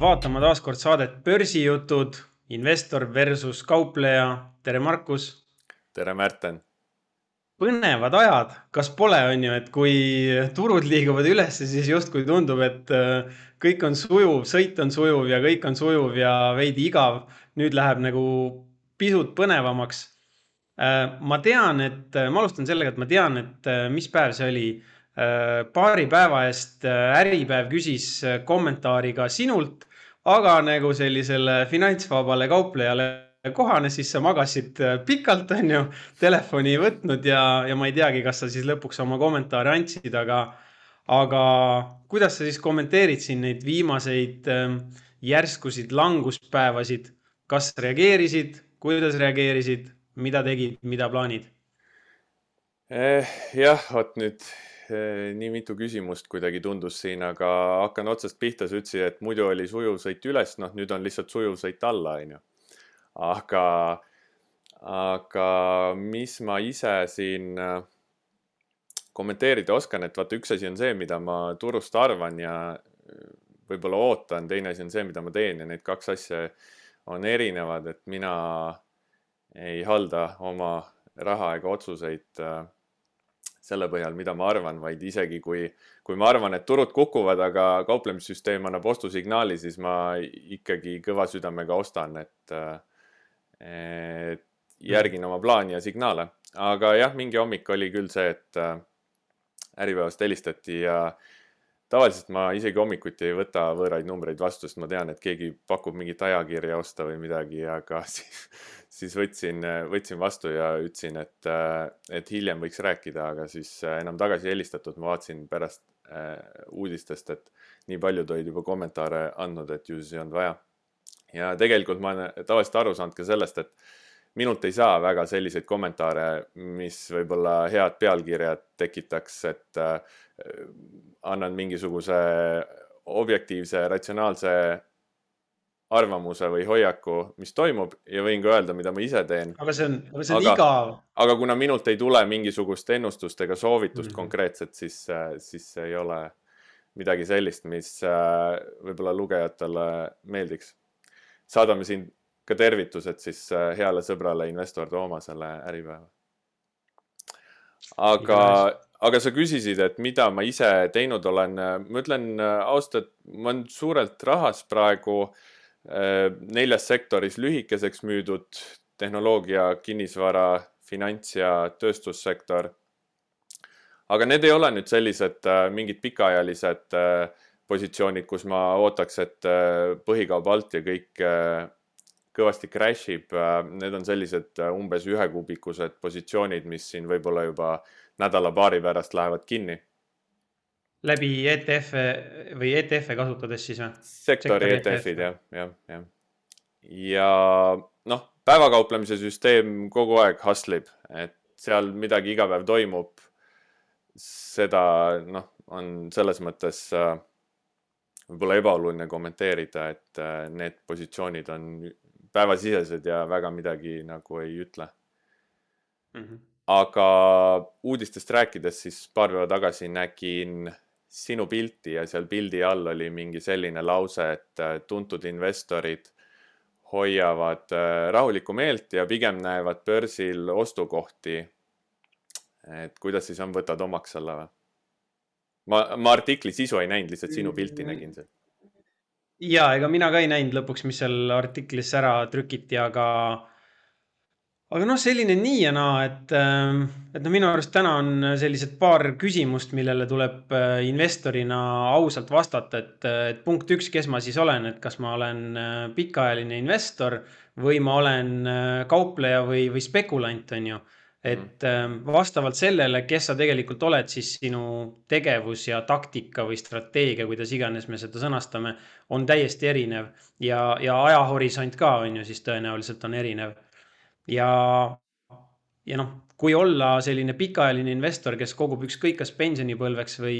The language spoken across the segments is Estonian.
vaatama taas kord saadet Börsijutud, investor versus kaupleja. tere, Markus. tere, Märten. põnevad ajad, kas pole, on ju, et kui turud liiguvad üles, siis justkui tundub, et äh, kõik on sujuv, sõit on sujuv ja kõik on sujuv ja veidi igav. nüüd läheb nagu pisut põnevamaks. Äh, ma tean, et ma alustan sellega, et ma tean, et äh, mis päev see oli Äh, paari päeva eest äh, Äripäev küsis äh, kommentaari ka sinult, aga nagu sellisele finantsvabale kauplejale kohane, siis sa magasid pikalt, on ju, telefoni ei võtnud ja, ja ma ei teagi, kas sa siis lõpuks oma kommentaare andsid, aga, aga kuidas sa siis kommenteerid siin neid viimaseid ähm, järskusid languspäevasid, kas reageerisid, kuidas reageerisid, mida tegid, mida plaanid? Eh,? jah, vot nüüd nii mitu küsimust kuidagi tundus siin, aga hakkan otsast pihta, sa ütlesid, et muidu oli sujuv sõit üles, noh, nüüd on lihtsalt sujuv sõit alla, onju. aga, aga mis ma ise siin äh, kommenteerida oskan, et vaata, üks asi on see, mida ma turust arvan ja äh, võib-olla ootan, teine asi on see, mida ma teen ja need kaks asja on erinevad, et mina ei halda oma raha ega otsuseid äh, selle põhjal, mida ma arvan, vaid isegi kui, kui ma arvan, et turud kukuvad, aga kauplemissüsteem annab ostusignaali, siis ma ikkagi kõva südamega ostan, et, et järgin oma plaani ja signaale. aga jah, mingi hommik oli küll see, et Äripäevast helistati ja tavaliselt ma isegi hommikuti ei võta võõraid numbreid vastu, sest ma tean, et keegi pakub mingit ajakirja osta või midagi, aga siis, siis võtsin, võtsin vastu ja ütlesin, et, et hiljem võiks rääkida, aga siis enam tagasi ei helistatud, ma vaatasin pärast äh, uudistest, et nii paljud olid juba kommentaare andnud, et ju siis ei olnud vaja. ja tegelikult ma olen tavaliselt aru saanud ka sellest, et minult ei saa väga selliseid kommentaare, mis võib-olla head pealkirjad tekitaks, et äh, annan mingisuguse objektiivse, ratsionaalse arvamuse või hoiaku, mis toimub ja võin ka öelda, mida ma ise teen. aga see on, aga see on aga, igav. aga kuna minult ei tule mingisugust ennustust ega soovitust mm -hmm. konkreetset, siis, siis ei ole midagi sellist, mis äh, võib-olla lugejatele meeldiks. saadame siin ka tervitused siis äh, heale sõbrale investor Toomasele Äripäeva. Aga, aga sa küsisid, et mida ma ise teinud olen. ma ütlen äh, ausalt, ma olen suurelt rahas praegu äh, neljas sektoris lühikeseks müüdud tehnoloogia, kinnisvara, finants ja tööstussektor. aga need ei ole nüüd sellised äh, mingid pikaajalised positsioonid, kus ma ootaks, et põhikaup alt ja kõik kõvasti crash ib. Need on sellised umbes ühekuubikused positsioonid, mis siin võib-olla juba nädala-paari pärast lähevad kinni läbi ETF-e või ETF-e kasutades siis või? sektori ETF-id e jah, jah, jah. ja noh, päevakauplemise süsteem kogu aeg hustle ib, et seal midagi iga päev toimub. seda noh, on selles mõttes äh, võib-olla ebaoluline kommenteerida, et äh, need positsioonid on päevasisesed ja väga midagi nagu ei ütle mm. -hmm. aga uudistest rääkides, siis paar päeva tagasi nägin sinu pilti ja seal pildi all oli mingi selline lause, et äh, tuntud investorid hoiavad äh, rahulikku meelt ja pigem näevad börsil ostukohti. et kuidas siis on, võtad omaks selle või? ma, ma artikli sisu ei näinud, lihtsalt sinu pilti mm. nägin seal. Ja ega mina ka ei näinud lõpuks, mis seal artiklis ära trükiti, aga aga noh, selline nii ja naa, et, ähm, et noh, minu arust täna on sellised paar küsimust, millele tuleb äh, investorina ausalt vastata, et, et punkt üks, kes ma siis olen, et kas ma olen äh, pikaajaline investor või ma olen äh, kaupleja või, või spekulant, on ju. Et ähm, vastavalt sellele, kes sa tegelikult oled, siis sinu tegevus ja taktika või strateegia, kuidas iganes me seda sõnastame, on täiesti erinev. Ja, ja ajahorisont ka on ju siis tõenäoliselt on erinev. Ja, ja noh, kui olla selline pikaajaline investor, kes kogub ükskõik kas pensionipõlveks või,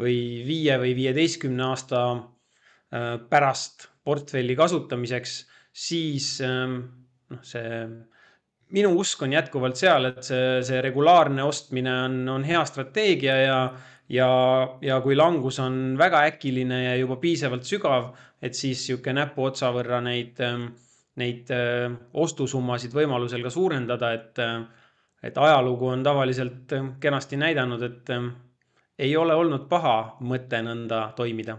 või viie või viieteistkümne aasta äh, pärast portfelli kasutamiseks, siis ähm, noh, see minu usk on jätkuvalt seal, et see, see regulaarne ostmine on, on hea strateegia ja, ja, ja kui langus on väga äkiline ja juba piisavalt sügav, et siis sihuke näpuotsa võrra neid, neid ostusummasid võimalusel ka suurendada, et, et ajalugu on tavaliselt kenasti näidanud, et ei ole olnud paha mõte nõnda toimida.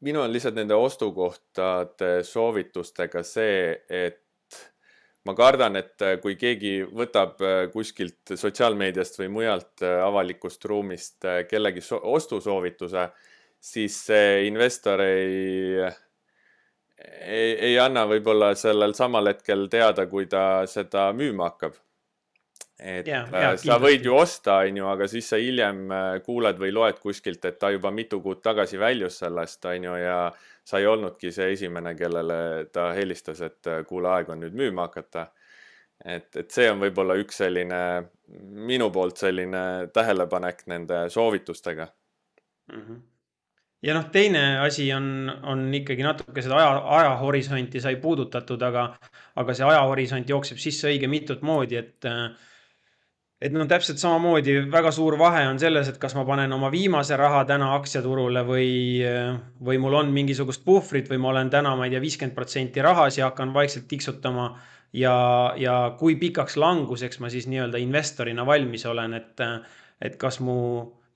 Minul on lihtsalt nende ostukohtade soovitustega see, et ma kardan, et kui keegi võtab kuskilt sotsiaalmeediast või mujalt avalikust ruumist kellegi so ostusoovituse, siis see investor ei, ei, ei anna võib-olla sellel samal hetkel teada, kui ta seda müüma hakkab et yeah, yeah, sa kindlasti. võid ju osta, onju, aga siis sa hiljem äh, kuuled või loed kuskilt, et ta juba mitu kuud tagasi väljus sellest, onju, ja sa ei olnudki see esimene, kellele ta helistas, et äh, kuule, aeg on nüüd müüma hakata. et, et see on võib-olla üks selline minu poolt selline tähelepanek nende soovitustega mm. -hmm ja noh, teine asi on, on ikkagi natuke seda aja, ajahorisonti sai puudutatud, aga, aga see ajahorisont jookseb sisse õige mitut moodi, et äh, et no täpselt samamoodi väga suur vahe on selles, et kas ma panen oma viimase raha täna aktsiaturule või, või mul on mingisugust puhvrit või ma olen täna, ma ei tea, viiskümmend protsenti rahas ja hakkan vaikselt tiksutama. ja, ja kui pikaks languseks ma siis nii-öelda investorina valmis olen, et, et kas mu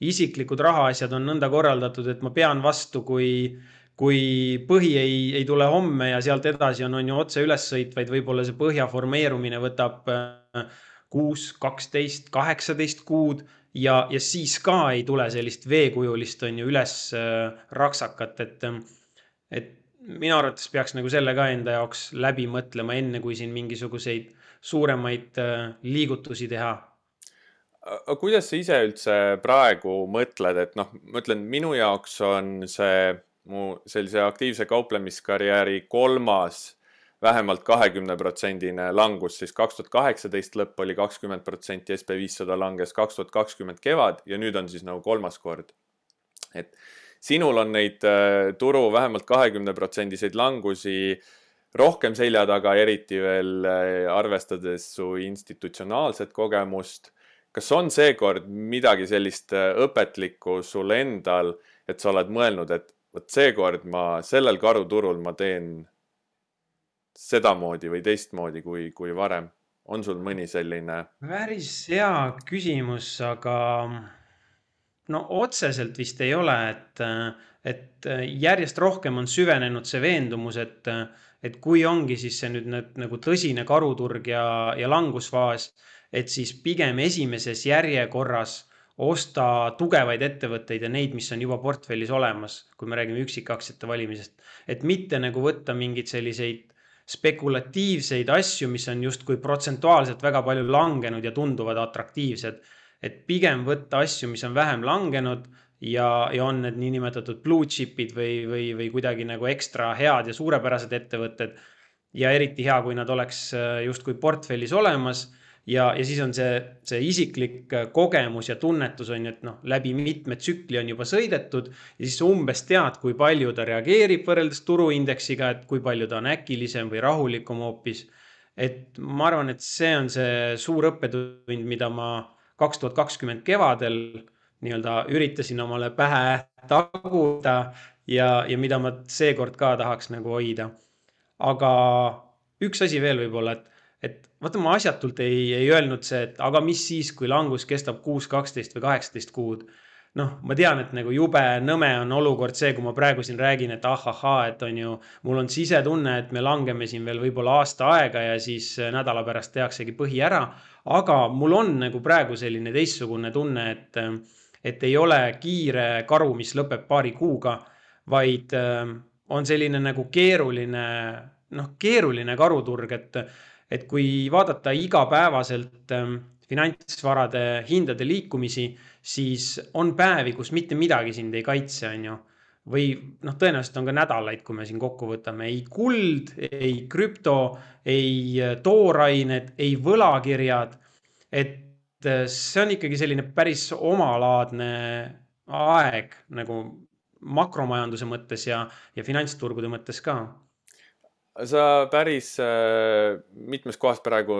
isiklikud rahaasjad on nõnda korraldatud, et ma pean vastu, kui, kui põhi ei, ei tule homme ja sealt edasi on, on ju otse ülessõit, vaid võib-olla see põhja formeerumine võtab kuus, kaksteist, kaheksateist kuud ja, ja siis ka ei tule sellist veekujulist, on ju, üles äh, raksakat, et, et minu arvates peaks nagu selle ka enda jaoks läbi mõtlema, enne kui siin mingisuguseid suuremaid äh, liigutusi teha. Aga kuidas sa ise üldse praegu mõtled, et noh, ma ütlen, minu jaoks on see mu sellise aktiivse kauplemiskarjääri kolmas vähemalt kahekümne protsendine langus, siis kaks tuhat kaheksateist lõpp oli kakskümmend protsenti, SB viissada langes kaks tuhat kakskümmend kevad ja nüüd on siis nagu kolmas kord. et sinul on neid äh, turu vähemalt kahekümne protsendiseid langusi rohkem selja taga, eriti veel äh, arvestades su institutsionaalset kogemust. kas on seekord midagi sellist äh, õpetlikku sul endal, et sa oled mõelnud, et vot seekord ma sellel karuturul ma teen sedamoodi või teistmoodi kui, kui varem? on sul mõni selline? päris hea küsimus, aga no otseselt vist ei ole, et, et järjest rohkem on süvenenud see veendumus, et, et kui ongi siis see nüüd need, nagu tõsine karuturg ja, ja langusfaas, et siis pigem esimeses järjekorras osta tugevaid ettevõtteid ja neid, mis on juba portfellis olemas, kui me räägime üksikaktsiate valimisest. et mitte nagu võtta mingeid selliseid spekulatiivseid asju, mis on justkui protsentuaalselt väga palju langenud ja tunduvad atraktiivsed. et pigem võtta asju, mis on vähem langenud ja, ja on need niinimetatud blue chip'id või, või, või kuidagi nagu ekstra head ja suurepärased ettevõtted. ja eriti hea, kui nad oleks äh, justkui portfellis olemas ja, ja siis on see, see isiklik äh, kogemus ja tunnetus on ju, et noh, läbi mitme tsükli on juba sõidetud ja siis umbes tead, kui palju ta reageerib võrreldes turuindeksiga, et kui palju ta on äkilisem või rahulikum hoopis. et ma arvan, et see on see suur õppetund, mida ma kaks tuhat kakskümmend kevadel nii-öelda üritasin omale pähe taguda ja, ja mida ma seekord ka tahaks nagu hoida. aga üks asi veel võib-olla, et vaata, ma asjatult ei, ei öelnud see, et aga mis siis, kui langus kestab kuus, kaksteist või kaheksateist kuud. noh, ma tean, et nagu jube nõme on olukord see, kui ma praegu siin räägin, et ahahaa, et on ju, mul on sisetunne, et me langeme siin veel võib-olla aasta aega ja siis nädala pärast tehaksegi põhi ära. aga mul on nagu praegu selline teistsugune tunne, et, et ei ole kiire karu, mis lõpeb paari kuuga, vaid on selline nagu keeruline, noh, keeruline karuturg, et et kui vaadata igapäevaselt ähm, finantsvarade hindade liikumisi, siis on päevi, kus mitte midagi sind ei kaitse, on ju. või noh, tõenäoliselt on ka nädalaid, kui me siin kokku võtame, ei kuld, ei krüpto, ei äh, toorained, ei võlakirjad. et äh, see on ikkagi selline päris omalaadne aeg nagu makromajanduse mõttes ja, ja finantsturgude mõttes ka sa päris äh, mitmes kohas praegu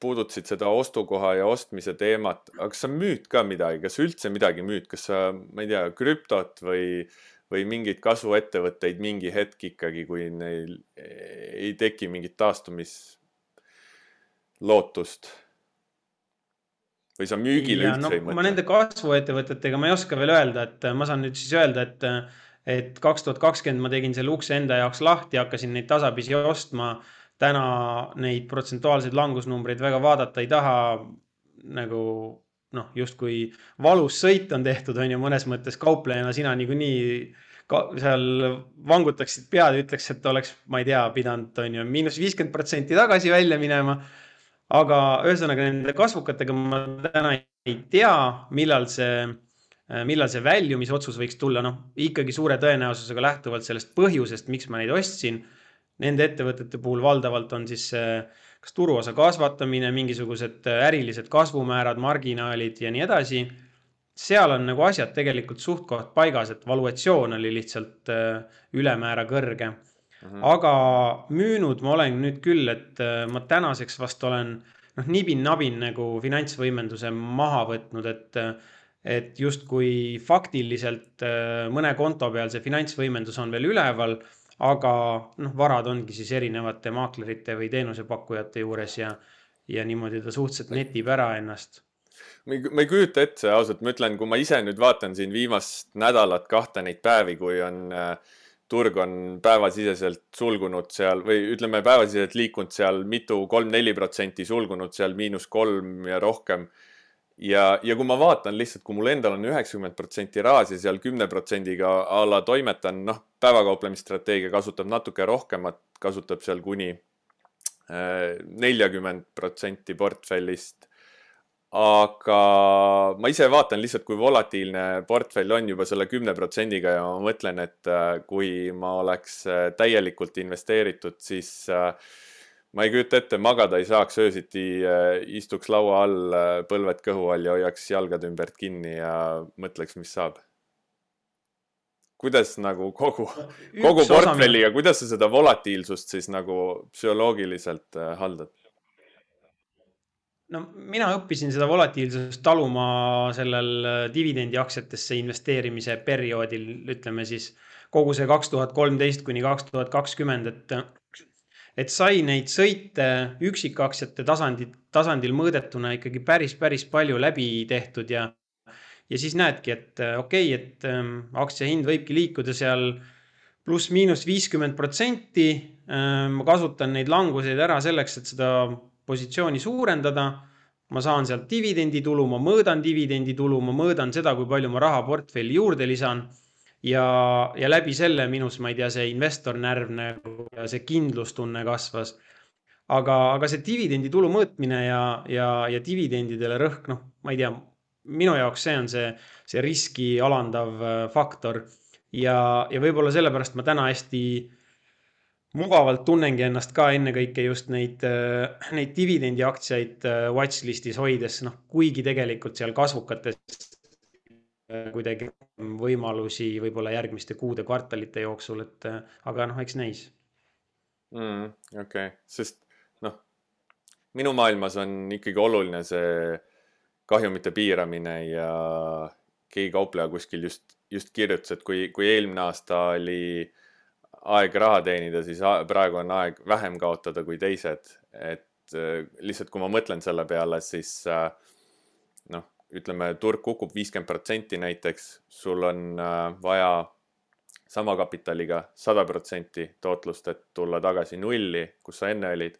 puudutasid seda ostukoha ja ostmise teemat, aga kas sa müüd ka midagi, kas sa üldse midagi müüd, kas sa, ma ei tea, krüptot või, või mingeid kasvuettevõtteid mingi hetk ikkagi, kui neil ei teki mingit taastumislootust? või sa müügile ja, üldse no, ei mõtle? ma nende kasvuettevõtetega ma ei oska veel öelda, et ma saan nüüd siis öelda, et et kaks tuhat kakskümmend ma tegin selle ukse enda jaoks lahti, hakkasin neid tasapisi ostma. täna neid protsentuaalseid langusnumbreid väga vaadata ei taha. nagu noh, justkui valus sõit on tehtud, on ju, mõnes mõttes kauplejana sina niikuinii ka seal vangutaksid pead ja ütleks, et oleks, ma ei tea, pidanud, on ju, miinus viiskümmend protsenti tagasi välja minema. aga ühesõnaga nende kasvukatega ma täna ei tea, millal see millal see väljumisotsus võiks tulla, noh ikkagi suure tõenäosusega lähtuvalt sellest põhjusest, miks ma neid ostsin. Nende ettevõtete puhul valdavalt on siis kas turuosa kasvatamine, mingisugused äh, ärilised kasvumäärad, marginaalid ja nii edasi. seal on nagu asjad tegelikult suht-koht paigas, et valuatsioon oli lihtsalt äh, ülemäära kõrge mm. -hmm. aga müünud ma olen nüüd küll, et ma tänaseks vast olen noh, nibin-nabin nagu finantsvõimenduse maha võtnud, et et justkui faktiliselt äh, mõne konto peal see finantsvõimendus on veel üleval, aga noh, varad ongi siis erinevate maaklerite või teenusepakkujate juures ja, ja niimoodi ta suhteliselt netib ära ennast. Ma ei, ma ei kujuta ette ausalt, ma ütlen, kui ma ise nüüd vaatan siin viimast nädalat, kahte neid päevi, kui on äh, turg on päevasiseselt sulgunud seal või ütleme, päevasiseselt liikunud seal mitu, kolm-neli protsenti sulgunud seal miinus kolm ja rohkem ja, ja kui ma vaatan lihtsalt, kui mul endal on üheksakümmend protsenti raas ja seal kümne protsendiga a la toimetan, noh, päevakauplemisstrateegia kasutab natuke rohkemat, kasutab seal kuni äh, neljakümmend protsenti portfellist. aga ma ise vaatan lihtsalt, kui volatiilne portfell on juba selle kümne protsendiga ja ma mõtlen, et äh, kui ma oleks äh, täielikult investeeritud, siis äh, ma ei kujuta ette, magada ei saaks öösiti, äh, istuks laua all, äh, põlved kõhu all ja hoiaks jalgade ümbert kinni ja mõtleks, mis saab. kuidas nagu kogu, kogu portfelliga, kuidas sa seda volatiilsust siis nagu psühholoogiliselt äh, haldad? no mina õppisin seda volatiilsust taluma sellel dividendiaktsiatesse investeerimise perioodil, ütleme siis kogu see kaks tuhat kolmteist kuni kaks tuhat kakskümmend, et et sai neid sõite üksikaktsiate tasandil, tasandil mõõdetuna ikkagi päris, päris palju läbi tehtud ja, ja siis näedki, et äh, okei okay,, et ähm, aktsia hind võibki liikuda seal pluss-miinus viiskümmend protsenti. Ähm, ma kasutan neid languseid ära selleks, et seda positsiooni suurendada. ma saan sealt dividenditulu, ma mõõdan dividenditulu, ma mõõdan seda, kui palju ma raha portfelli juurde lisan ja, ja läbi selle minus, ma ei tea, see investornärv nagu ja see kindlustunne kasvas. aga, aga see dividenditulu mõõtmine ja, ja, ja dividendidele rõhk, noh, ma ei tea, minu jaoks see on see, see riski alandav äh, faktor. ja, ja võib-olla sellepärast ma täna hästi mugavalt tunnengi ennast ka ennekõike just neid, äh, neid dividendiaktsiaid äh, watchlist'is hoides, noh, kuigi tegelikult seal kasvukates kuidagi võimalusi võib-olla järgmiste kuude, kvartalite jooksul, et aga noh, eks näis mm,. okei okay., sest noh, minu maailmas on ikkagi oluline see kahjumite piiramine ja keegi kaupleja kuskil just, just kirjutas, et kui, kui eelmine aasta oli aeg raha teenida, siis praegu on aeg vähem kaotada kui teised, et lihtsalt kui ma mõtlen selle peale, siis äh, ütleme, turg kukub viiskümmend protsenti näiteks, sul on äh, vaja sama kapitaliga sada protsenti tootlust, et tulla tagasi nulli, kus sa enne olid.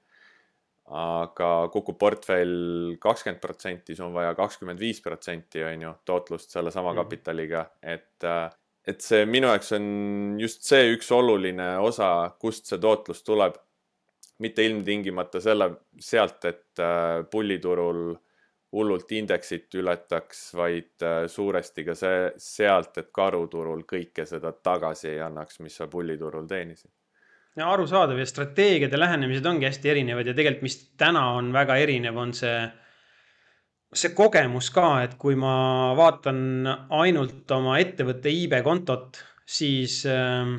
aga kukub portfell kakskümmend protsenti, sul on vaja kakskümmend viis protsenti, on ju, tootlust sellesama mm. kapitaliga, et äh, et see minu jaoks on just see üks oluline osa, kust see tootlus tuleb. mitte ilmtingimata selle, sealt, et äh, pulliturul hullult indeksit ületaks, vaid äh, suuresti ka see sealt, et karuturul kõike seda tagasi ei annaks, mis sa pulliturul teenisid. ja arusaadav ja strateegiad ja lähenemised ongi hästi erinevad ja tegelikult, mis täna on väga erinev, on see, see kogemus ka, et kui ma vaatan ainult oma ettevõtte iibe kontot, siis äh,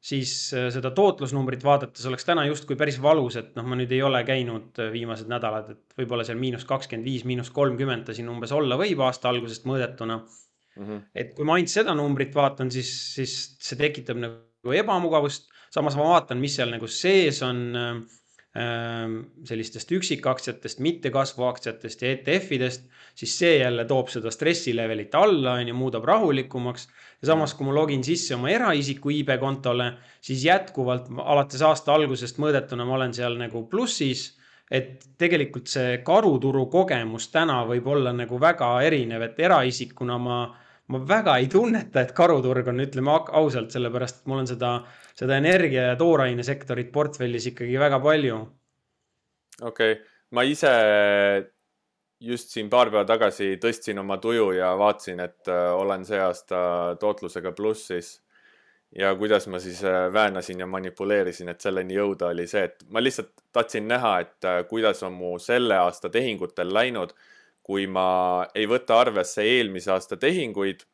siis äh, seda tootlusnumbrit vaadates oleks täna justkui päris valus, et noh, ma nüüd ei ole käinud äh, viimased nädalad, et võib-olla seal miinus kakskümmend viis, miinus kolmkümmend ta siin umbes olla võib aasta algusest mõõdetuna mm. -hmm. et kui ma ainult seda numbrit vaatan, siis, siis see tekitab nagu ebamugavust. samas ma vaatan, mis seal nagu sees on äh, Ehm, sellistest üksikaktsiatest, mitte kasvuaktsiatest ja ETF-idest, siis see jälle toob seda stressilevelit alla, on ju, muudab rahulikumaks. ja samas, kui ma login sisse oma eraisiku iibe kontole, siis jätkuvalt alates aasta algusest mõõdetuna ma olen seal nagu plussis. et tegelikult see karuturu kogemus täna võib olla nagu väga erinev, et eraisikuna ma ma väga ei tunneta, et karuturg on, ütleme ausalt, sellepärast et mul on seda, seda energia ja tooraine sektorit portfellis ikkagi väga palju. okei okay., ma ise just siin paar päeva tagasi tõstsin oma tuju ja vaatasin, et äh, olen see aasta tootlusega plussis. ja kuidas ma siis äh, väänasin ja manipuleerisin, et selleni jõuda, oli see, et ma lihtsalt tahtsin näha, et äh, kuidas on mu selle aasta tehingutel läinud kui ma ei võta arvesse eelmise aasta tehinguid,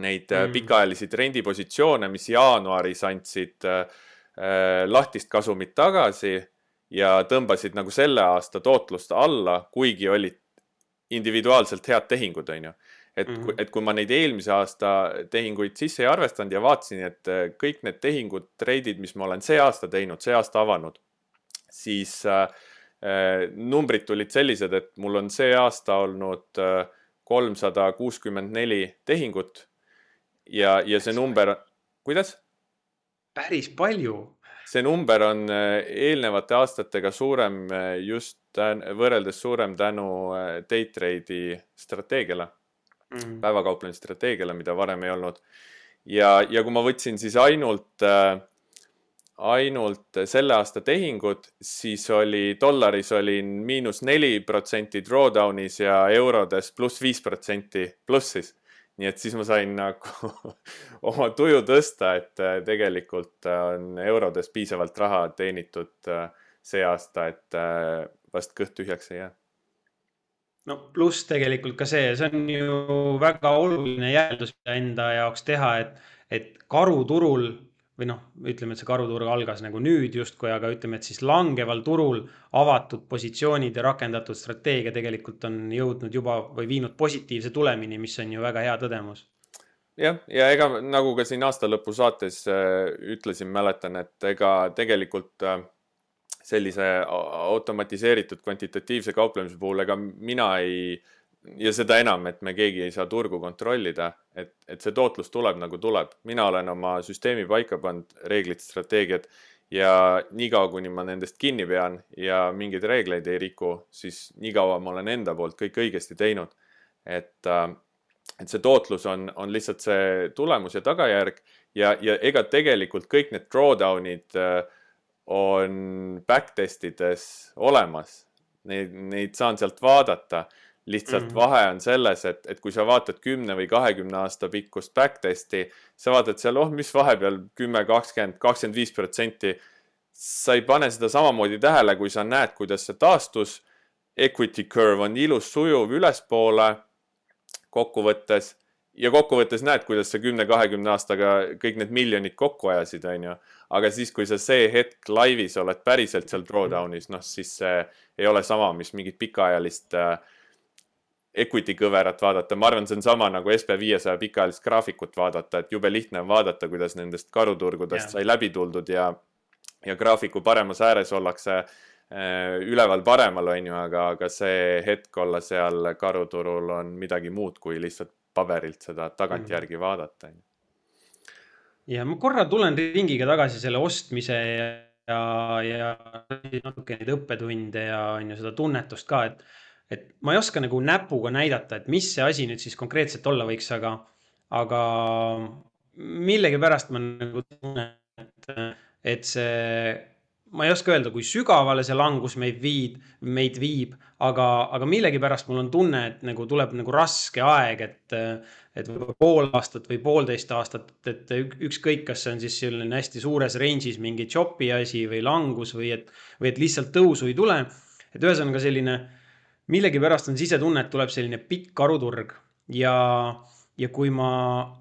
neid äh, mm. pikaajalisi trendipositsioone, mis jaanuaris andsid äh, äh, lahtist kasumit tagasi ja tõmbasid nagu selle aasta tootlust alla, kuigi olid individuaalselt head tehingud, onju. et mm, -hmm. et kui ma neid eelmise aasta tehinguid sisse ei arvestanud ja vaatasin, et äh, kõik need tehingud, treidid, mis ma olen see aasta teinud, see aasta avanud, siis äh, numbrid tulid sellised, et mul on see aasta olnud kolmsada kuuskümmend neli tehingut. Ja, ja see number, kuidas? päris palju. see number on äh, eelnevate aastatega suurem just tän, võrreldes suurem tänu day trade'i strateegiale mm., päevakauplemisstrateegiale, mida varem ei olnud. ja, ja kui ma võtsin siis ainult äh, ainult selle aasta tehingud, siis oli dollaris olin miinus neli protsenti drawdown'is ja eurodes pluss viis protsenti plussis. Nii et siis ma sain nagu oma tuju tõsta, et äh, tegelikult on eurodes piisavalt raha teenitud äh, see aasta, et äh, vast kõht tühjaks ei jää. No pluss tegelikult ka see, see on ju väga oluline järeldus enda jaoks teha, et, et karuturul või noh, ütleme, et see karuturg algas nagu nüüd justkui, aga ütleme, et siis langeval turul avatud positsioonid ja rakendatud strateegia tegelikult on jõudnud juba või viinud positiivse tulemini, mis on ju väga hea tõdemus. jah, ja ega nagu ka siin aasta lõpu saates äh, ütlesin, mäletan, et ega tegelikult äh, sellise automatiseeritud kvantitatiivse kauplemise puhul, ega mina ei äh, ja seda enam, et me keegi ei saa turgu kontrollida, et, et see tootlus tuleb nagu tuleb. mina olen oma süsteemi paika pannud, reeglid, strateegiad ja niikaua, kuni ma nendest kinni pean ja mingeid reegleid ei riku, siis niikaua ma olen enda poolt kõik õigesti teinud. et, äh, et see tootlus on, on lihtsalt see tulemus ja tagajärg ja, ja ega tegelikult kõik need drawdown'id äh, on backtest ides olemas. Neid, neid saan sealt vaadata lihtsalt mm -hmm. vahe on selles, et, et kui sa vaatad kümne või kahekümne aasta pikkust backtest'i, sa vaatad seal, oh, mis vahepeal kümme, kakskümmend, kakskümmend viis protsenti. sa ei pane seda samamoodi tähele, kui sa näed, kuidas see taastus. Equity curve on ilus, sujuv ülespoole kokkuvõttes ja kokkuvõttes näed, kuidas sa kümne-kahekümne aastaga kõik need miljonid kokku ajasid, onju. aga siis, kui sa see hetk laivis oled päriselt seal drawdown'is, noh siis see ei ole sama, mis mingit pikaajalist äh, equity kõverat vaadata, ma arvan, see on sama nagu SB viiesaja pikaajalist graafikut vaadata, et jube lihtne on vaadata, kuidas nendest karuturgudest yeah. sai läbi tuldud ja, ja graafiku paremas ääres ollakse äh, üleval paremal, on ju, aga, aga see hetk olla seal karuturul on midagi muud kui lihtsalt paberilt seda tagantjärgi mm. vaadata. ja ma korra tulen ringiga tagasi selle ostmise ja, ja, ja natuke neid õppetunde ja on ju seda tunnetust ka, et et ma ei oska nagu näpuga näidata, et mis see asi nüüd siis konkreetselt olla võiks, aga, aga millegipärast ma nagu tunnen, et, et see, ma ei oska öelda, kui sügavale see langus meid viib, meid viib, aga, aga millegipärast mul on tunne, et nagu tuleb nagu raske aeg, et, et võib-olla pool aastat või poolteist aastat, et ükskõik, kas see on siis selline hästi suures range'is mingi choppy asi või langus või et, või et lihtsalt tõusu ei tule. et ühesõnaga selline millegipärast on sisetunne, et tuleb selline pikk karuturg. Ja, ja kui ma,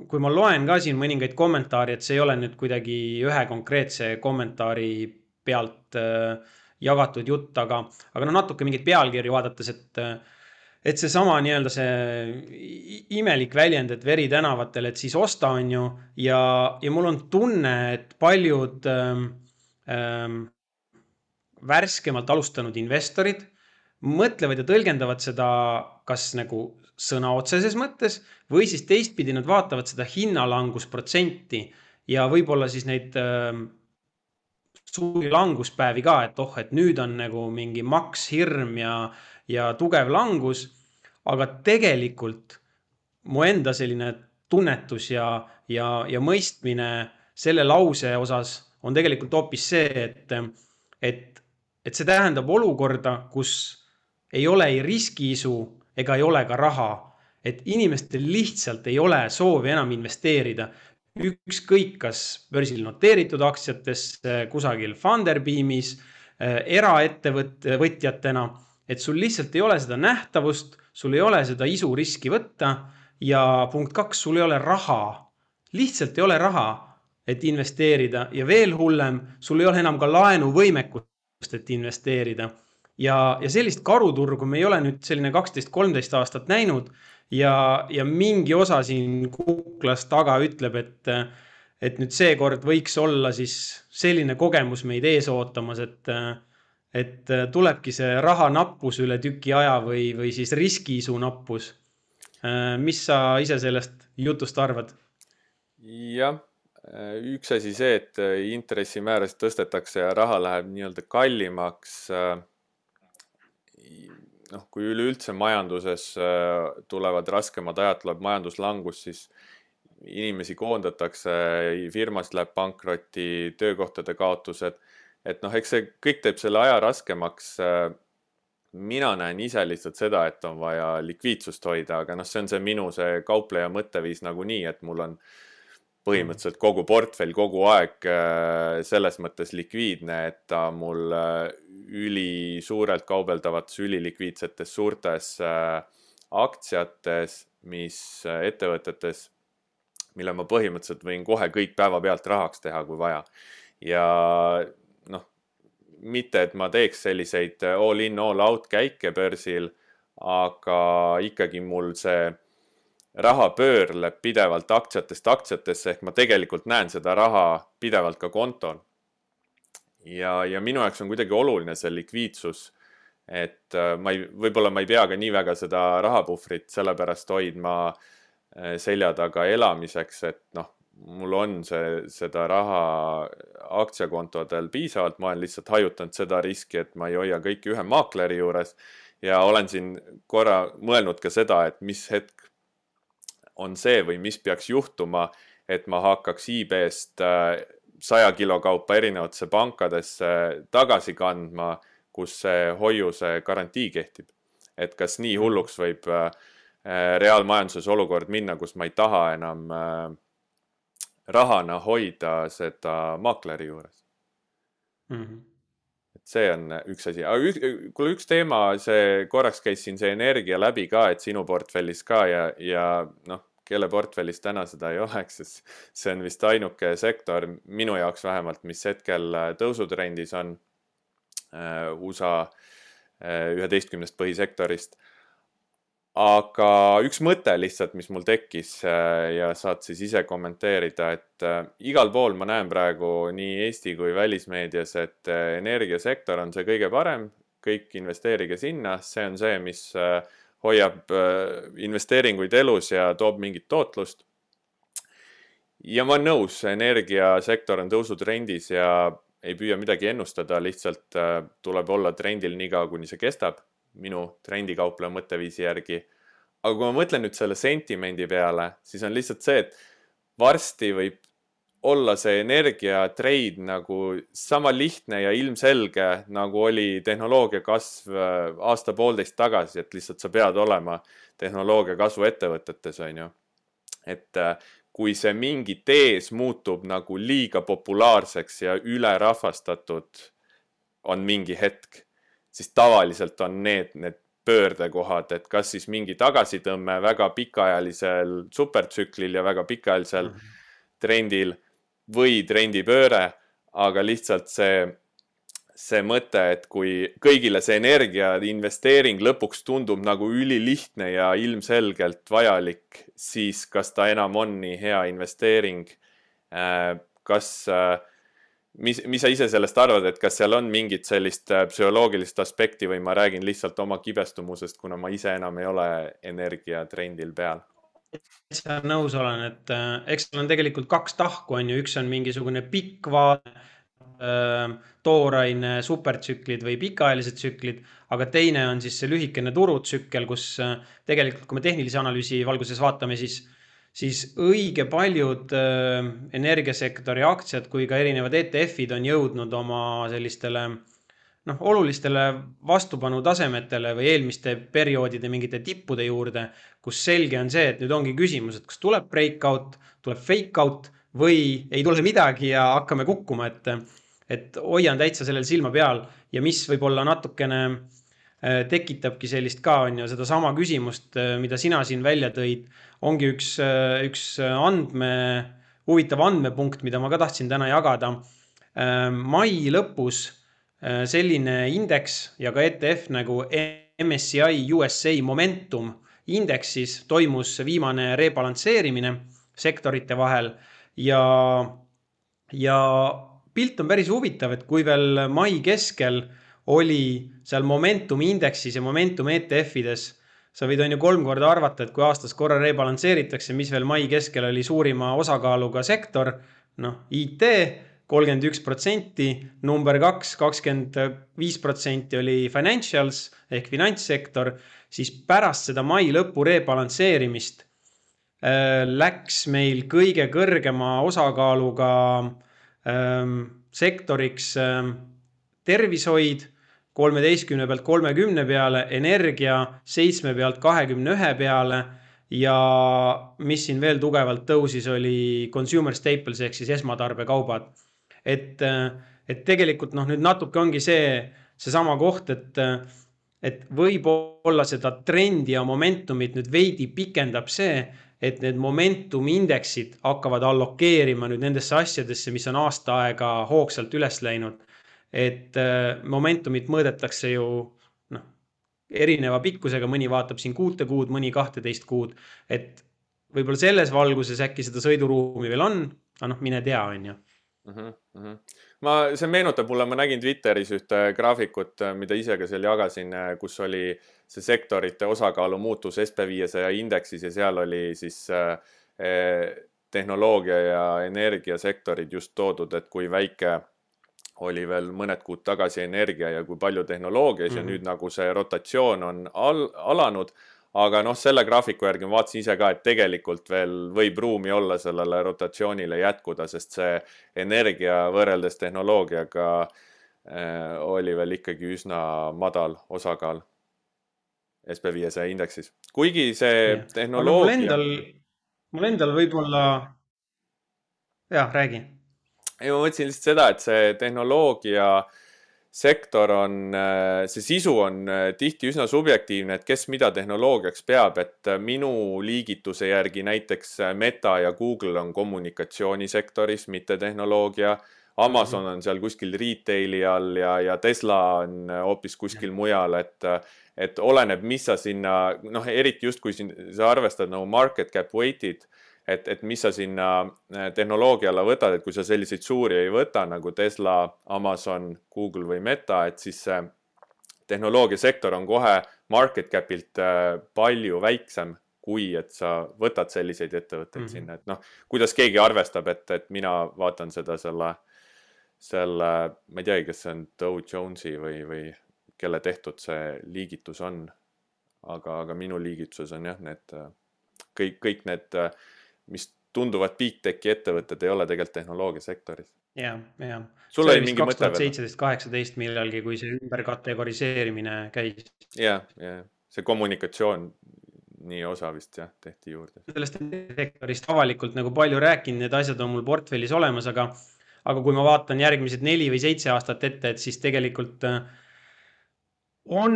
kui ma loen ka siin mõningaid kommentaare, et see ei ole nüüd kuidagi ühe konkreetse kommentaari pealt äh, jagatud jutt, aga, aga no natuke mingeid pealkirju vaadates, et et seesama nii-öelda see imelik väljend, et veri tänavatel, et siis osta, on ju, ja, ja mul on tunne, et paljud ähm, ähm, värskemalt alustanud investorid mõtlevad ja tõlgendavad seda kas nagu sõna otseses mõttes või siis teistpidi nad vaatavad seda hinnalangusprotsenti ja võib-olla siis neid äh, suuri languspäevi ka, et oh, et nüüd on nagu mingi makshirm ja, ja tugev langus. aga tegelikult mu enda selline tunnetus ja, ja, ja mõistmine selle lause osas on tegelikult hoopis see, et, et, et see tähendab olukorda, kus ei ole ei riskiisu ega ei ole ka raha. et inimestel lihtsalt ei ole soovi enam investeerida ükskõik, kas börsil noteeritud aktsiatesse, kusagil Funderbeamis, äh, eraettevõtjatena, et sul lihtsalt ei ole seda nähtavust, sul ei ole seda isu riski võtta ja punkt kaks, sul ei ole raha. lihtsalt ei ole raha, et investeerida ja veel hullem, sul ei ole enam ka laenuvõimekust, et investeerida. Ja, ja sellist karuturgu me ei ole nüüd selline kaksteist, kolmteist aastat näinud ja, ja mingi osa siin kuklas taga ütleb, et, et nüüd seekord võiks olla siis selline kogemus meid ees ootamas, et, et tulebki see raha nappus üle tüki aja või, või siis riskiisu nappus. mis sa ise sellest jutust arvad? jah, üks asi see, et intressimäärasid tõstetakse ja raha läheb nii-öelda kallimaks noh, kui üleüldse majanduses äh, tulevad raskemad ajad, tuleb majanduslangus, siis inimesi koondatakse, firmast läheb pankrotti, töökohtade kaotused. et noh, eks see kõik teeb selle aja raskemaks. Äh, mina näen ise lihtsalt seda, et on vaja likviidsust hoida, aga noh, see on see minu see kaupleja mõtteviis nagunii, et mul on põhimõtteliselt kogu portfell kogu aeg äh, selles mõttes likviidne, et ta mul ülisuurelt kaubeldavates ülilikviidsetes suurtes äh, aktsiates, mis ettevõtetes, mille ma põhimõtteliselt võin kohe kõik päevapealt rahaks teha, kui vaja. ja noh, mitte et ma teeks selliseid all in, all out käike börsil, aga ikkagi mul see raha pöörleb pidevalt aktsiatest aktsiatesse ehk ma tegelikult näen seda raha pidevalt ka kontol. Ja, ja minu jaoks on kuidagi oluline see likviidsus. et äh, ma ei, võib-olla ma ei pea ka nii väga seda rahapuhvrit sellepärast hoidma äh, selja taga elamiseks, et noh, mul on see, seda raha aktsiakontodel piisavalt, ma olen lihtsalt hajutanud seda riski, et ma ei hoia kõiki ühe maakleri juures ja olen siin korra mõelnud ka seda, et mis hetk on see või mis peaks juhtuma, et ma hakkaks IB-st äh, saja kilo kaupa erinevatesse pankadesse tagasi kandma, kus see hoiuse garantii kehtib. et kas nii hulluks võib äh, reaalmajanduses olukord minna, kus ma ei taha enam äh, rahana hoida seda maakleri juures mm. -hmm et see on üks asi, aga üks, kuule üks teema, see korraks käis siin see energia läbi ka, et sinu portfellis ka ja, ja noh, kelle portfellis täna seda ei oleks, sest see on vist ainuke sektor minu jaoks vähemalt, mis hetkel äh, tõusutrendis on äh, USA äh, üheteistkümnest põhisektorist. aga üks mõte lihtsalt, mis mul tekkis ja saad siis ise kommenteerida, et igal pool ma näen praegu nii Eesti kui välismeedias, et energiasektor on see kõige parem, kõik investeerige sinna, see on see, mis hoiab äh, investeeringuid elus ja toob mingit tootlust. ja ma olen nõus, energiasektor on tõusutrendis ja ei püüa midagi ennustada, lihtsalt äh, tuleb olla trendil niikaua, kuni see kestab, minu trendikaupleja mõtteviisi järgi. aga kui ma mõtlen nüüd selle sentimendi peale, siis on lihtsalt see, et varsti võib olla see energiatreid nagu sama lihtne ja ilmselge, nagu oli tehnoloogia kasv äh, aasta-poolteist tagasi, et lihtsalt sa pead olema tehnoloogia kasvu ettevõtetes, on ju. et äh, kui see mingi tees muutub nagu liiga populaarseks ja ülerahvastatud on mingi hetk, siis tavaliselt on need, need pöördekohad, et kas siis mingi tagasitõmme väga pikaajalisel supertsüklil ja väga pikaajalisel mm -hmm. trendil või trendipööre, aga lihtsalt see see mõte, et kui kõigile see energia investeering lõpuks tundub nagu ülilihtne ja ilmselgelt vajalik, siis kas ta enam on nii hea investeering? Äh, kas, äh, mis, mis sa ise sellest arvad, et kas seal on mingit sellist äh, psühholoogilist aspekti või ma räägin lihtsalt oma kibestumusest, kuna ma ise enam ei ole energiatrendil peal? Täitsa nõus olen, et eks seal on tegelikult kaks tahku, on ju, üks on mingisugune pikk vaade tooraine supertsüklid või pikaajalised tsüklid, aga teine on siis see lühikene turutsükkel, kus tegelikult, kui me tehnilise analüüsi valguses vaatame, siis, siis õige paljud energiasektori aktsiad kui ka erinevad ETF-id on jõudnud oma sellistele noh, olulistele vastupanutasemetele või eelmiste perioodide mingite tippude juurde, kus selge on see, et nüüd ongi küsimus, et kas tuleb breakout, tuleb fake out või ei tule midagi ja hakkame kukkuma, et et hoian täitsa sellel silma peal ja mis võib-olla natukene äh, tekitabki sellist ka, on ju, sedasama küsimust, äh, mida sina siin välja tõid, ongi üks, äh, üks andme, huvitav andmepunkt, mida ma ka tahtsin täna jagada. mai lõpus selline indeks ja ka ETF nagu MSCI USA Momentum indeksis toimus viimane rebalansseerimine sektorite vahel ja, ja pilt on päris huvitav, et kui veel mai keskel oli seal Momentum indeksis ja Momentum ETF-ides, sa võid, on ju, kolm korda arvata, et kui aastas korra rebalansseeritakse, mis veel mai keskel oli suurima osakaaluga sektor, noh, IT kolmkümmend üks protsenti, number kaks, kakskümmend viis protsenti oli financials ehk finantssektor, siis pärast seda mai lõpu rebalansseerimist äh, läks meil kõige kõrgema osakaaluga äh, Ähm, sektoriks ähm, tervishoid kolmeteistkümne pealt kolmekümne peale, energia seitsme pealt kahekümne ühe peale ja mis siin veel tugevalt tõusis, oli consumer staples ehk siis esmatarbekaubad. Et, äh, et tegelikult noh, nüüd natuke ongi see, seesama koht, et, äh, et võib-olla seda trendi ja momentumit nüüd veidi pikendab see, et need momentum indeksid hakkavad allokeerima nüüd nendesse asjadesse, mis on aasta aega hoogsalt üles läinud. et äh, momentumit mõõdetakse ju noh, erineva pikkusega, mõni vaatab siin kuute kuud, mõni kahteteist kuud, et võib-olla selles valguses äkki seda sõiduruumi veel on, aga noh, mine tea, on ju mm. -hmm. ma, see meenutab mulle, ma nägin Twitteris ühte graafikut, mida ise ka seal jagasin, kus oli see sektorite osakaalu muutus SB viiesaja indeksis ja seal oli siis eh, tehnoloogia ja energiasektorid just toodud, et kui väike oli veel mõned kuud tagasi energia ja kui palju tehnoloogias mm -hmm. ja nüüd nagu see rotatsioon on al alanud aga noh, selle graafiku järgi ma vaatasin ise ka, et tegelikult veel võib ruumi olla sellele rotatsioonile jätkuda, sest see energia võrreldes tehnoloogiaga äh, oli veel ikkagi üsna madal osakaal SB viiesaja indeksis, kuigi see ja. tehnoloogia. mul endal, mul endal võib-olla, jah, räägi. ei, ma mõtlesin lihtsalt seda, et see tehnoloogia äh, sektor on, äh, see sisu on äh, tihti üsna subjektiivne, et kes mida tehnoloogiaks peab, et äh, minu liigituse järgi näiteks Meta ja Google on kommunikatsioonisektoris, mitte tehnoloogia. Amazon on seal kuskil retaili all ja, ja Tesla on hoopis kuskil mujal, et, et oleneb, mis sa sinna, noh, eriti just kui siin sa arvestad nagu market cap weighted et, et mis sa sinna äh, tehnoloogia alla võtad, et kui sa selliseid suuri ei võta nagu Tesla, Amazon, Google või Meta, et siis see tehnoloogiasektor on kohe market cap'ilt äh, palju väiksem, kui et sa võtad selliseid ettevõtteid mm -hmm. sinna, et noh, kuidas keegi arvestab, et, et mina vaatan seda selle, selle, ma ei teagi, kas see on Dow Jonesi või, või kelle tehtud see liigitus on. aga, aga minu liigituses on jah, need kõik, kõik need mis tunduvad big tech'i ettevõtted ei ole tegelikult tehnoloogiasektoris. ja, ja. sul oli mingi mõte veel? seitseteist, kaheksateist millalgi, kui see ümberkategoriseerimine käis. ja, ja see kommunikatsioon nii osa vist jah, tehti juurde. sellest sektorist avalikult nagu palju rääkinud, need asjad on mul portfellis olemas, aga, aga kui ma vaatan järgmised neli või seitse aastat ette, et siis tegelikult äh, on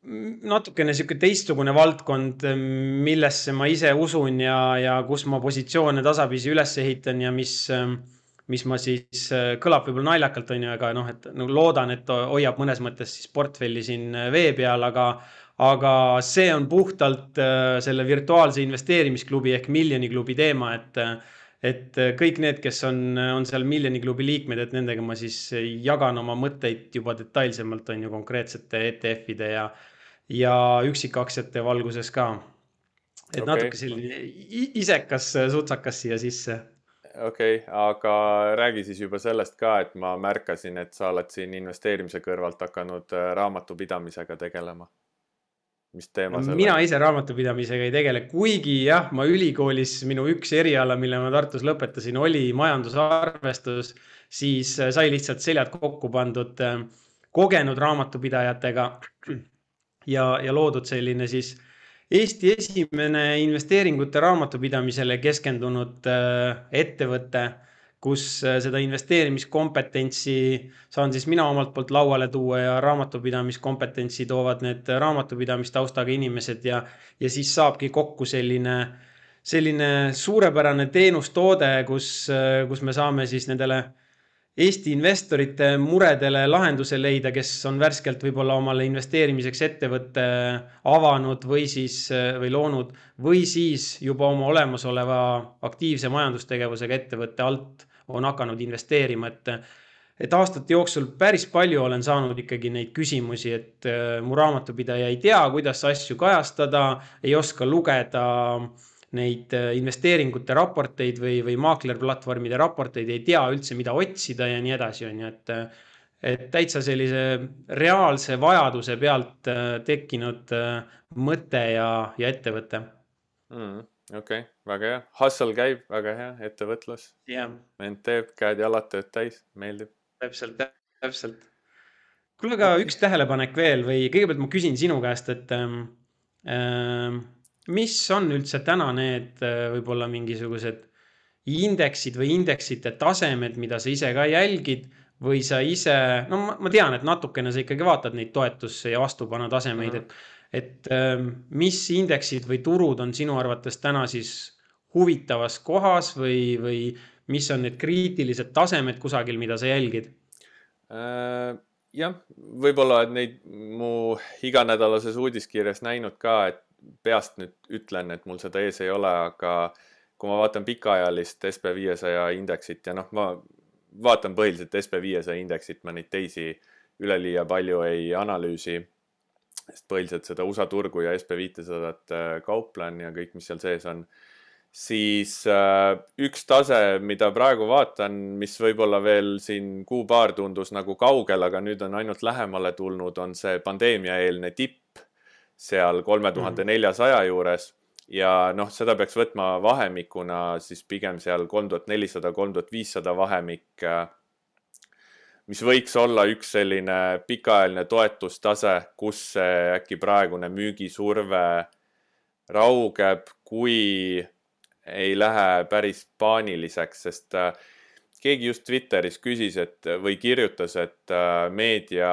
natukene sihuke teistsugune valdkond, millesse ma ise usun ja, ja kus ma positsioone tasapisi üles ehitan ja mis, mis ma siis, kõlab võib-olla naljakalt, on ju, aga noh, et nagu loodan, et hoiab mõnes mõttes siis portfelli siin vee peal, aga, aga see on puhtalt selle virtuaalse investeerimisklubi ehk Miljoni klubi teema, et et kõik need, kes on, on seal Miljoni klubi liikmed, et nendega ma siis jagan oma mõtteid juba detailsemalt, on ju, konkreetsete ETF-ide ja ja üksikaktsiate valguses ka. et okay. natuke selline isekas sutsakas siia sisse. okei okay,, aga räägi siis juba sellest ka, et ma märkasin, et sa oled siin investeerimise kõrvalt hakanud äh, raamatupidamisega tegelema. mis teema see on? mina ise raamatupidamisega ei tegele, kuigi jah, ma ülikoolis minu üks eriala, mille ma Tartus lõpetasin, oli majandusarvestus, siis äh, sai lihtsalt seljad kokku pandud äh, kogenud raamatupidajatega ja, ja loodud selline siis Eesti esimene investeeringute raamatupidamisele keskendunud äh, ettevõte, kus äh, seda investeerimiskompetentsi saan siis mina omalt poolt lauale tuua ja raamatupidamiskompetentsi toovad need raamatupidamistaustaga inimesed ja, ja siis saabki kokku selline selline suurepärane teenustoode, kus, äh, kus me saame siis nendele Eesti investorite muredele lahenduse leida, kes on värskelt võib-olla omale investeerimiseks ettevõtte avanud või siis, või loonud või siis juba oma olemasoleva aktiivse majandustegevusega ettevõtte alt on hakanud investeerima, et et aastate jooksul päris palju olen saanud ikkagi neid küsimusi, et äh, mu raamatupidaja ei tea, kuidas asju kajastada, ei oska lugeda äh, neid äh, investeeringute raporteid või, või maaklerplatvormide raporteid, ei tea üldse, mida otsida ja nii edasi, on ju, et et täitsa sellise reaalse vajaduse pealt äh, tekkinud äh, mõte ja, ja ettevõte mm,. okei okay,, väga hea, hustle käib, väga hea, ettevõtlus yeah.. vend teeb käed-jalad tööd täis, meeldib. täpselt, täpselt. kuule, aga üks tähelepanek veel või kõigepealt ma küsin sinu käest, et ähm, ähm, mis on üldse täna need äh, võib-olla mingisugused indeksid või indeksite tasemed, mida sa ise ka jälgid või sa ise, no ma, ma tean, et natukene sa ikkagi vaatad neid toetusse ja vastupanu tasemeid mm, -hmm. et, et ähm, mis indeksid või turud on sinu arvates täna siis huvitavas kohas või, või mis on need kriitilised tasemed kusagil, mida sa jälgid äh,? jah, võib-olla, et neid mu iganädalases uudiskirjas näinud ka, et peast nüüd ütlen, et mul seda ees ei ole, aga kui ma vaatan pikaajalist SB viiesaja indeksit ja noh, ma vaatan põhiliselt SB viiesaja indeksit, ma neid teisi üleliia palju ei analüüsi. sest põhiliselt seda USA turgu ja SB viitesadat äh, kauplen ja kõik, mis seal sees on. siis äh, üks tase, mida praegu vaatan, mis võib-olla veel siin kuu-paar tundus nagu kaugel, aga nüüd on ainult lähemale tulnud, on see pandeemiaeelne tipp seal kolme tuhande neljasaja juures. Ja noh, seda peaks võtma vahemikuna siis pigem seal kolm tuhat nelisada, kolm tuhat viissada vahemik, mis võiks olla üks selline pikaajaline toetustase, kus see äkki praegune müügisurve raugeb, kui ei lähe päris paaniliseks, sest äh, keegi just Twitteris küsis, et või kirjutas, et äh, meedia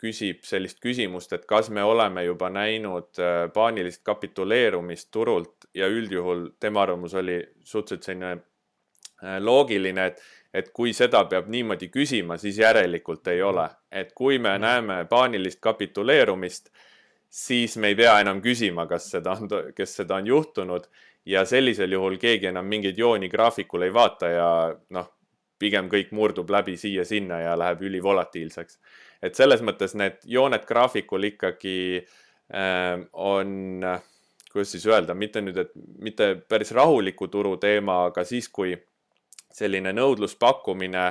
küsib sellist küsimust, et kas me oleme juba näinud äh, paanilist kapituleerumist turult ja üldjuhul tema arvamus oli suhteliselt selline äh, loogiline, et, et kui seda peab niimoodi küsima, siis järelikult ei ole, et kui me näeme paanilist kapituleerumist, siis me ei pea enam küsima, kas seda on, kes seda on juhtunud. Ja sellisel juhul keegi enam mingeid jooni graafikul ei vaata ja noh, pigem kõik murdub läbi siia-sinna ja läheb ülivolatiilseks. et selles mõttes need jooned graafikul ikkagi äh, on, kuidas siis öelda, mitte nüüd, et mitte päris rahuliku turu teema, aga siis, kui selline nõudluspakkumine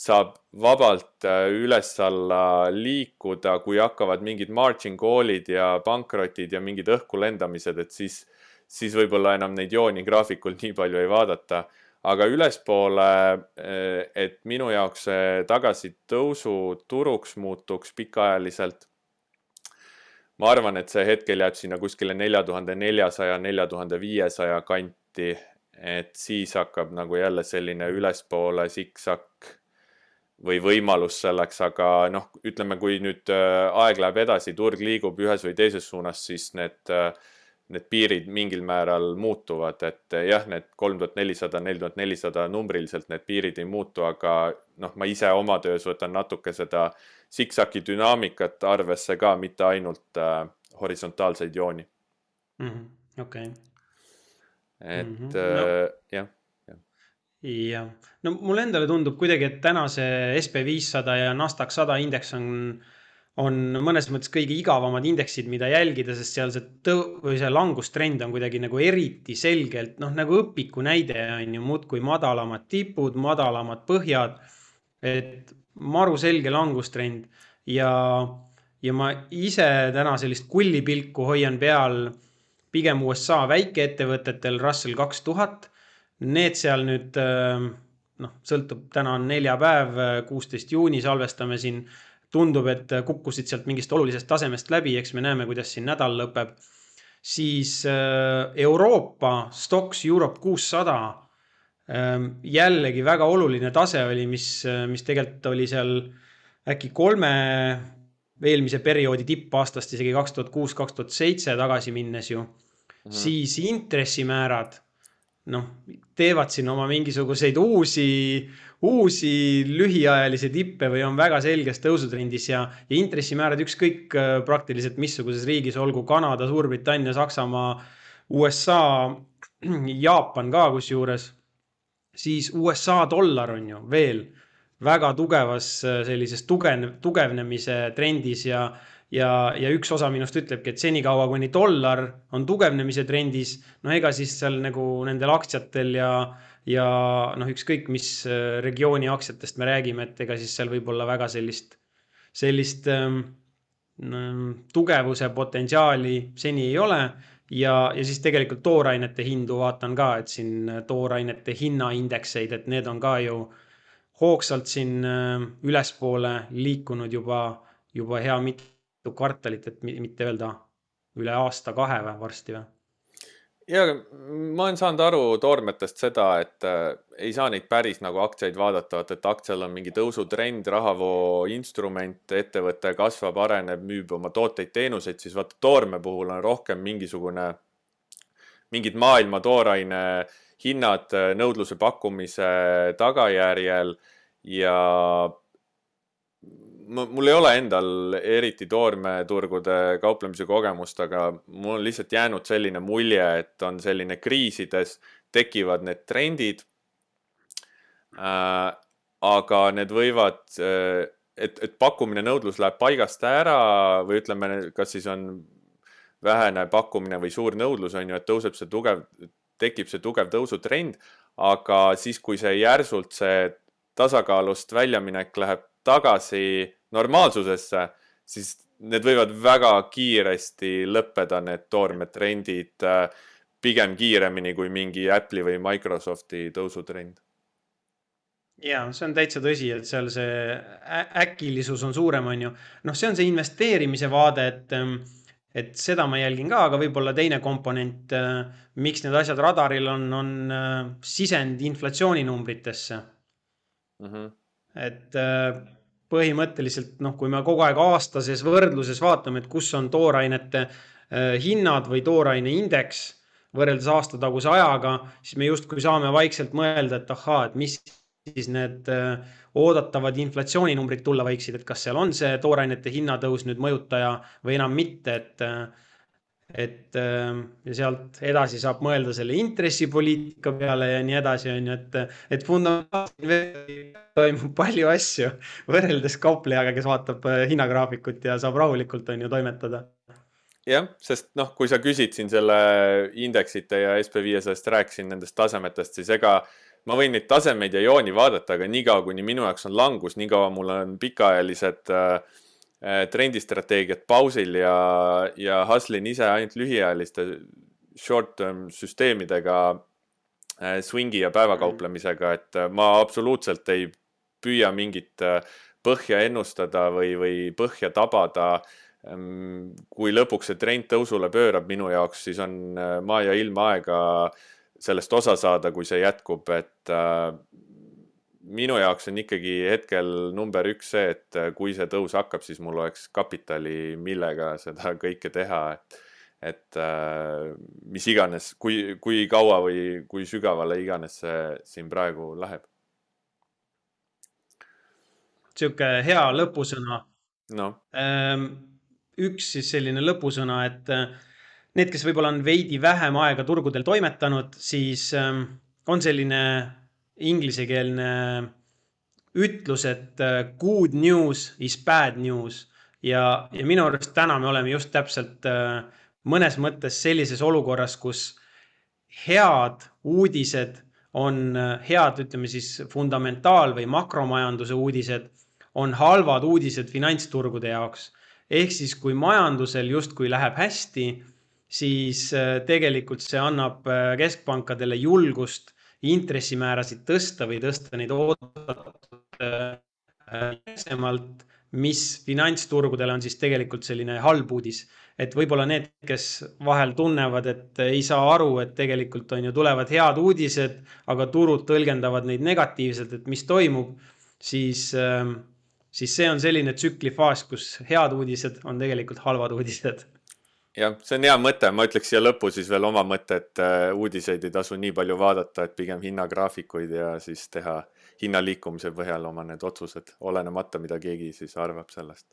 saab vabalt äh, üles-alla liikuda, kui hakkavad mingid margin call'id ja pankrotid ja mingid õhku lendamised, et siis, siis võib-olla enam neid jooni graafikul nii palju ei vaadata aga ülespoole, eh, et minu jaoks see tagasitõusu turuks muutuks pikaajaliselt. ma arvan, et see hetkel jääb sinna kuskile nelja tuhande neljasaja, nelja tuhande viiesaja kanti, et siis hakkab nagu jälle selline ülespoole siksak või võimalus selleks, aga noh, ütleme, kui nüüd aeg läheb edasi, turg liigub ühes või teises suunas, siis need, need piirid mingil määral muutuvad, et jah, need kolm tuhat nelisada, neli tuhat nelisada numbriliselt need piirid ei muutu, aga noh, ma ise oma töös võtan natuke seda siksaki dünaamikat arvesse ka, mitte ainult äh, horisontaalseid jooni. -hmm. okei et mm -hmm. no. jah jah, no mulle endale tundub kuidagi, et täna see SB viissada ja NASDAQ sada indeks on, on mõnes mõttes kõige igavamad indeksid, mida jälgida, sest seal see tõu- või see langustrend on kuidagi nagu eriti selgelt noh, nagu õpiku näide on ju muudkui madalamad tipud, madalamad põhjad. et maru selge langustrend ja, ja ma ise täna sellist kullipilku hoian peal pigem USA väikeettevõtetel Russell kaks tuhat Need seal nüüd noh, sõltub, täna on neljapäev, kuusteist juuni, salvestame siin. Tundub, et äh, kukkusid sealt mingist olulisest tasemest läbi, eks me näeme, kuidas siin nädal lõpeb. siis äh, Euroopa Stocks Europe kuussada ähm, jällegi väga oluline tase oli, mis, mis tegelikult oli seal äkki kolme eelmise perioodi tippaastast, isegi kaks tuhat kuus, kaks tuhat seitse tagasi minnes ju mm, -hmm. siis intressimäärad noh, teevad siin oma mingisuguseid uusi, uusi lühiajalisi tippe või on väga selges tõusutrendis ja, ja intressimäärad ükskõik äh, praktiliselt missuguses riigis, olgu Kanada, Suurbritannia, Saksamaa, USA, Jaapan ka kusjuures, siis USA dollar on ju veel väga tugevas äh, sellises tugev, tugevnemise trendis ja ja, ja üks osa minust ütlebki, et senikaua, kuni dollar on tugevnemise trendis, no ega siis seal nagu nendel aktsiatel ja, ja noh, ükskõik mis äh, regiooni aktsiatest me räägime, et ega siis seal võib olla väga sellist, sellist ähm, tugevuse potentsiaali seni ei ole. Ja, ja siis tegelikult toorainete hindu vaatan ka, et siin toorainete hinnaindekseid, et need on ka ju hoogsalt siin äh, ülespoole liikunud juba, juba hea mit-, kvartalit, et mitte öelda üle aasta-kahe või varsti või? ja ma olen saanud aru toormetest seda, et äh, ei saa neid päris nagu aktsiaid vaadata, vaata, et aktsial on mingi tõusutrend, rahavoo instrument, ettevõte kasvab, areneb, müüb oma tooteid-teenuseid, siis vaata toorme puhul on rohkem mingisugune, mingid maailma tooraine hinnad nõudluse pakkumise tagajärjel ja mul ei ole endal eriti toormeturgude kauplemise kogemust, aga mul on lihtsalt jäänud selline mulje, et on selline kriisides tekivad need trendid äh,. aga need võivad äh,, et, et pakkumine-nõudlus läheb paigast ära või ütleme, kas siis on vähene pakkumine või suur nõudlus on ju, et tõuseb see tugev, tekib see tugev tõusutrend, aga siis, kui see järsult see tasakaalust väljaminek läheb tagasi normaalsusesse, siis need võivad väga kiiresti lõppeda, need toormetrendid äh, pigem kiiremini kui mingi Apple'i või Microsofti tõusutrend. ja see on täitsa tõsi, et seal see äkilisus on suurem, on ju. noh, see on see investeerimise vaade, et, ähm, et seda ma jälgin ka, aga võib-olla teine komponent, äh, miks need asjad radaril on, on äh, sisend inflatsiooninumbritesse mm. -hmm. et põhimõtteliselt noh, kui me kogu aeg aastases võrdluses vaatame, et kus on toorainete äh, hinnad või tooraine indeks võrreldes aastataguse ajaga, siis me justkui saame vaikselt mõelda, et ahaa, et mis siis need äh, oodatavad inflatsiooninumbrid tulla võiksid, et kas seal on see toorainete hinnatõus nüüd mõjutaja või enam mitte, et äh, et ähm, ja sealt edasi saab mõelda selle intressipoliitika peale ja nii edasi, on ju, et, et fundamentaalselt toimub palju asju võrreldes kauplejaga, kes vaatab äh, hinnagraafikut ja saab rahulikult, on ju, toimetada. jah, sest noh, kui sa küsid siin selle indeksite ja SB viiesajast rääkisin nendest tasemetest, siis ega ma võin neid tasemeid ja jooni vaadata, aga niikaua, kuni minu jaoks on langus, niikaua mul on pikaajalised äh, trendistrateegiat pausil ja, ja hustle'in ise ainult lühiajaliste short-term süsteemidega äh, swingi ja päevakauplemisega, et äh, ma absoluutselt ei püüa mingit põhja ennustada või, või põhja tabada. Ähm, kui lõpuks see trend tõusule pöörab minu jaoks, siis on maa ja ilm aega sellest osa saada, kui see jätkub, et minu jaoks on ikkagi hetkel number üks see, et kui see tõus hakkab, siis mul oleks kapitali, millega seda kõike teha, et et äh, mis iganes, kui, kui kaua või kui sügavale iganes see siin praegu läheb. sihuke hea lõpusõna no.. Ehm, üks siis selline lõpusõna, et äh, need, kes võib-olla on veidi vähem aega turgudel toimetanud, siis ähm, on selline inglisekeelne ütlus, et äh, good news is bad news ja, ja minu arust täna me oleme just täpselt äh, mõnes mõttes sellises olukorras, kus head uudised on äh, head, ütleme siis fundamentaal- või makromajanduse uudised, on halvad uudised finantsturgude jaoks. ehk siis, kui majandusel justkui läheb hästi, siis tegelikult see annab keskpankadele julgust intressimäärasid tõsta või tõsta neid oodatud mis finantsturgudele on siis tegelikult selline halb uudis. Et võib-olla need, kes vahel tunnevad, et ei saa aru, et tegelikult on ju, tulevad head uudised, aga turud tõlgendavad neid negatiivselt, et mis toimub, siis, ähm, siis see on selline tsüklifaas, kus head uudised on tegelikult halvad uudised jah, see on hea mõte, ma ütleks siia lõppu siis veel oma mõtte, et äh, uudiseid ei tasu nii palju vaadata, et pigem hinnagraafikuid ja siis teha hinna liikumise põhjal oma need otsused, olenemata, mida keegi siis arvab sellest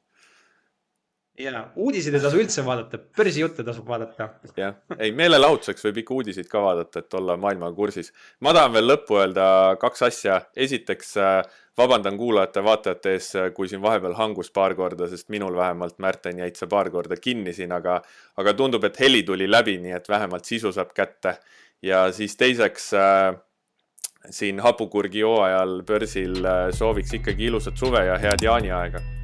ja uudiseid ei tasu üldse vaadata, börsijutte tasub vaadata. jah, ei meelelahutuseks võib ikka uudiseid ka vaadata, et olla maailmaga kursis. ma tahan veel lõppu öelda kaks asja. esiteks äh, vabandan kuulajate-vaatajate ees, äh, kui siin vahepeal hangus paar korda, sest minul vähemalt, Märten, jäid sa paar korda kinni siin, aga, aga tundub, et heli tuli läbi, nii et vähemalt sisu saab kätte. ja siis teiseks äh, siin hapukurgi hooajal börsil sooviks ikkagi ilusat suve ja head jaaniaega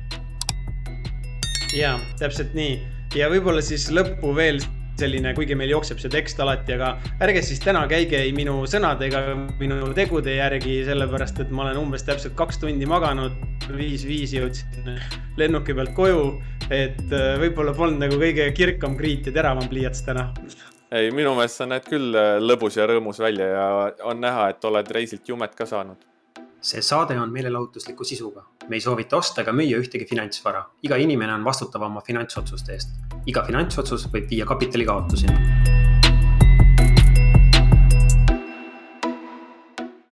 ja täpselt nii ja võib-olla siis lõppu veel selline, kuigi meil jookseb see tekst alati, aga ärge siis täna käige ei minu sõnade ega minu tegude järgi, sellepärast et ma olen umbes täpselt kaks tundi maganud, viis-viis jõudsin lennuki pealt koju. et äh, võib-olla polnud nagu kõige kirkam kriit ja teravam pliiats täna. ei, minu meelest sa näed küll äh, lõbus ja rõõmus välja ja on näha, et oled reisilt jumet ka saanud see saade on meelelahutusliku sisuga. me ei soovita osta ega müüa ühtegi finantsvara. iga inimene on vastutav oma finantsotsuste eest. iga finantsotsus võib viia kapitali kaotuseni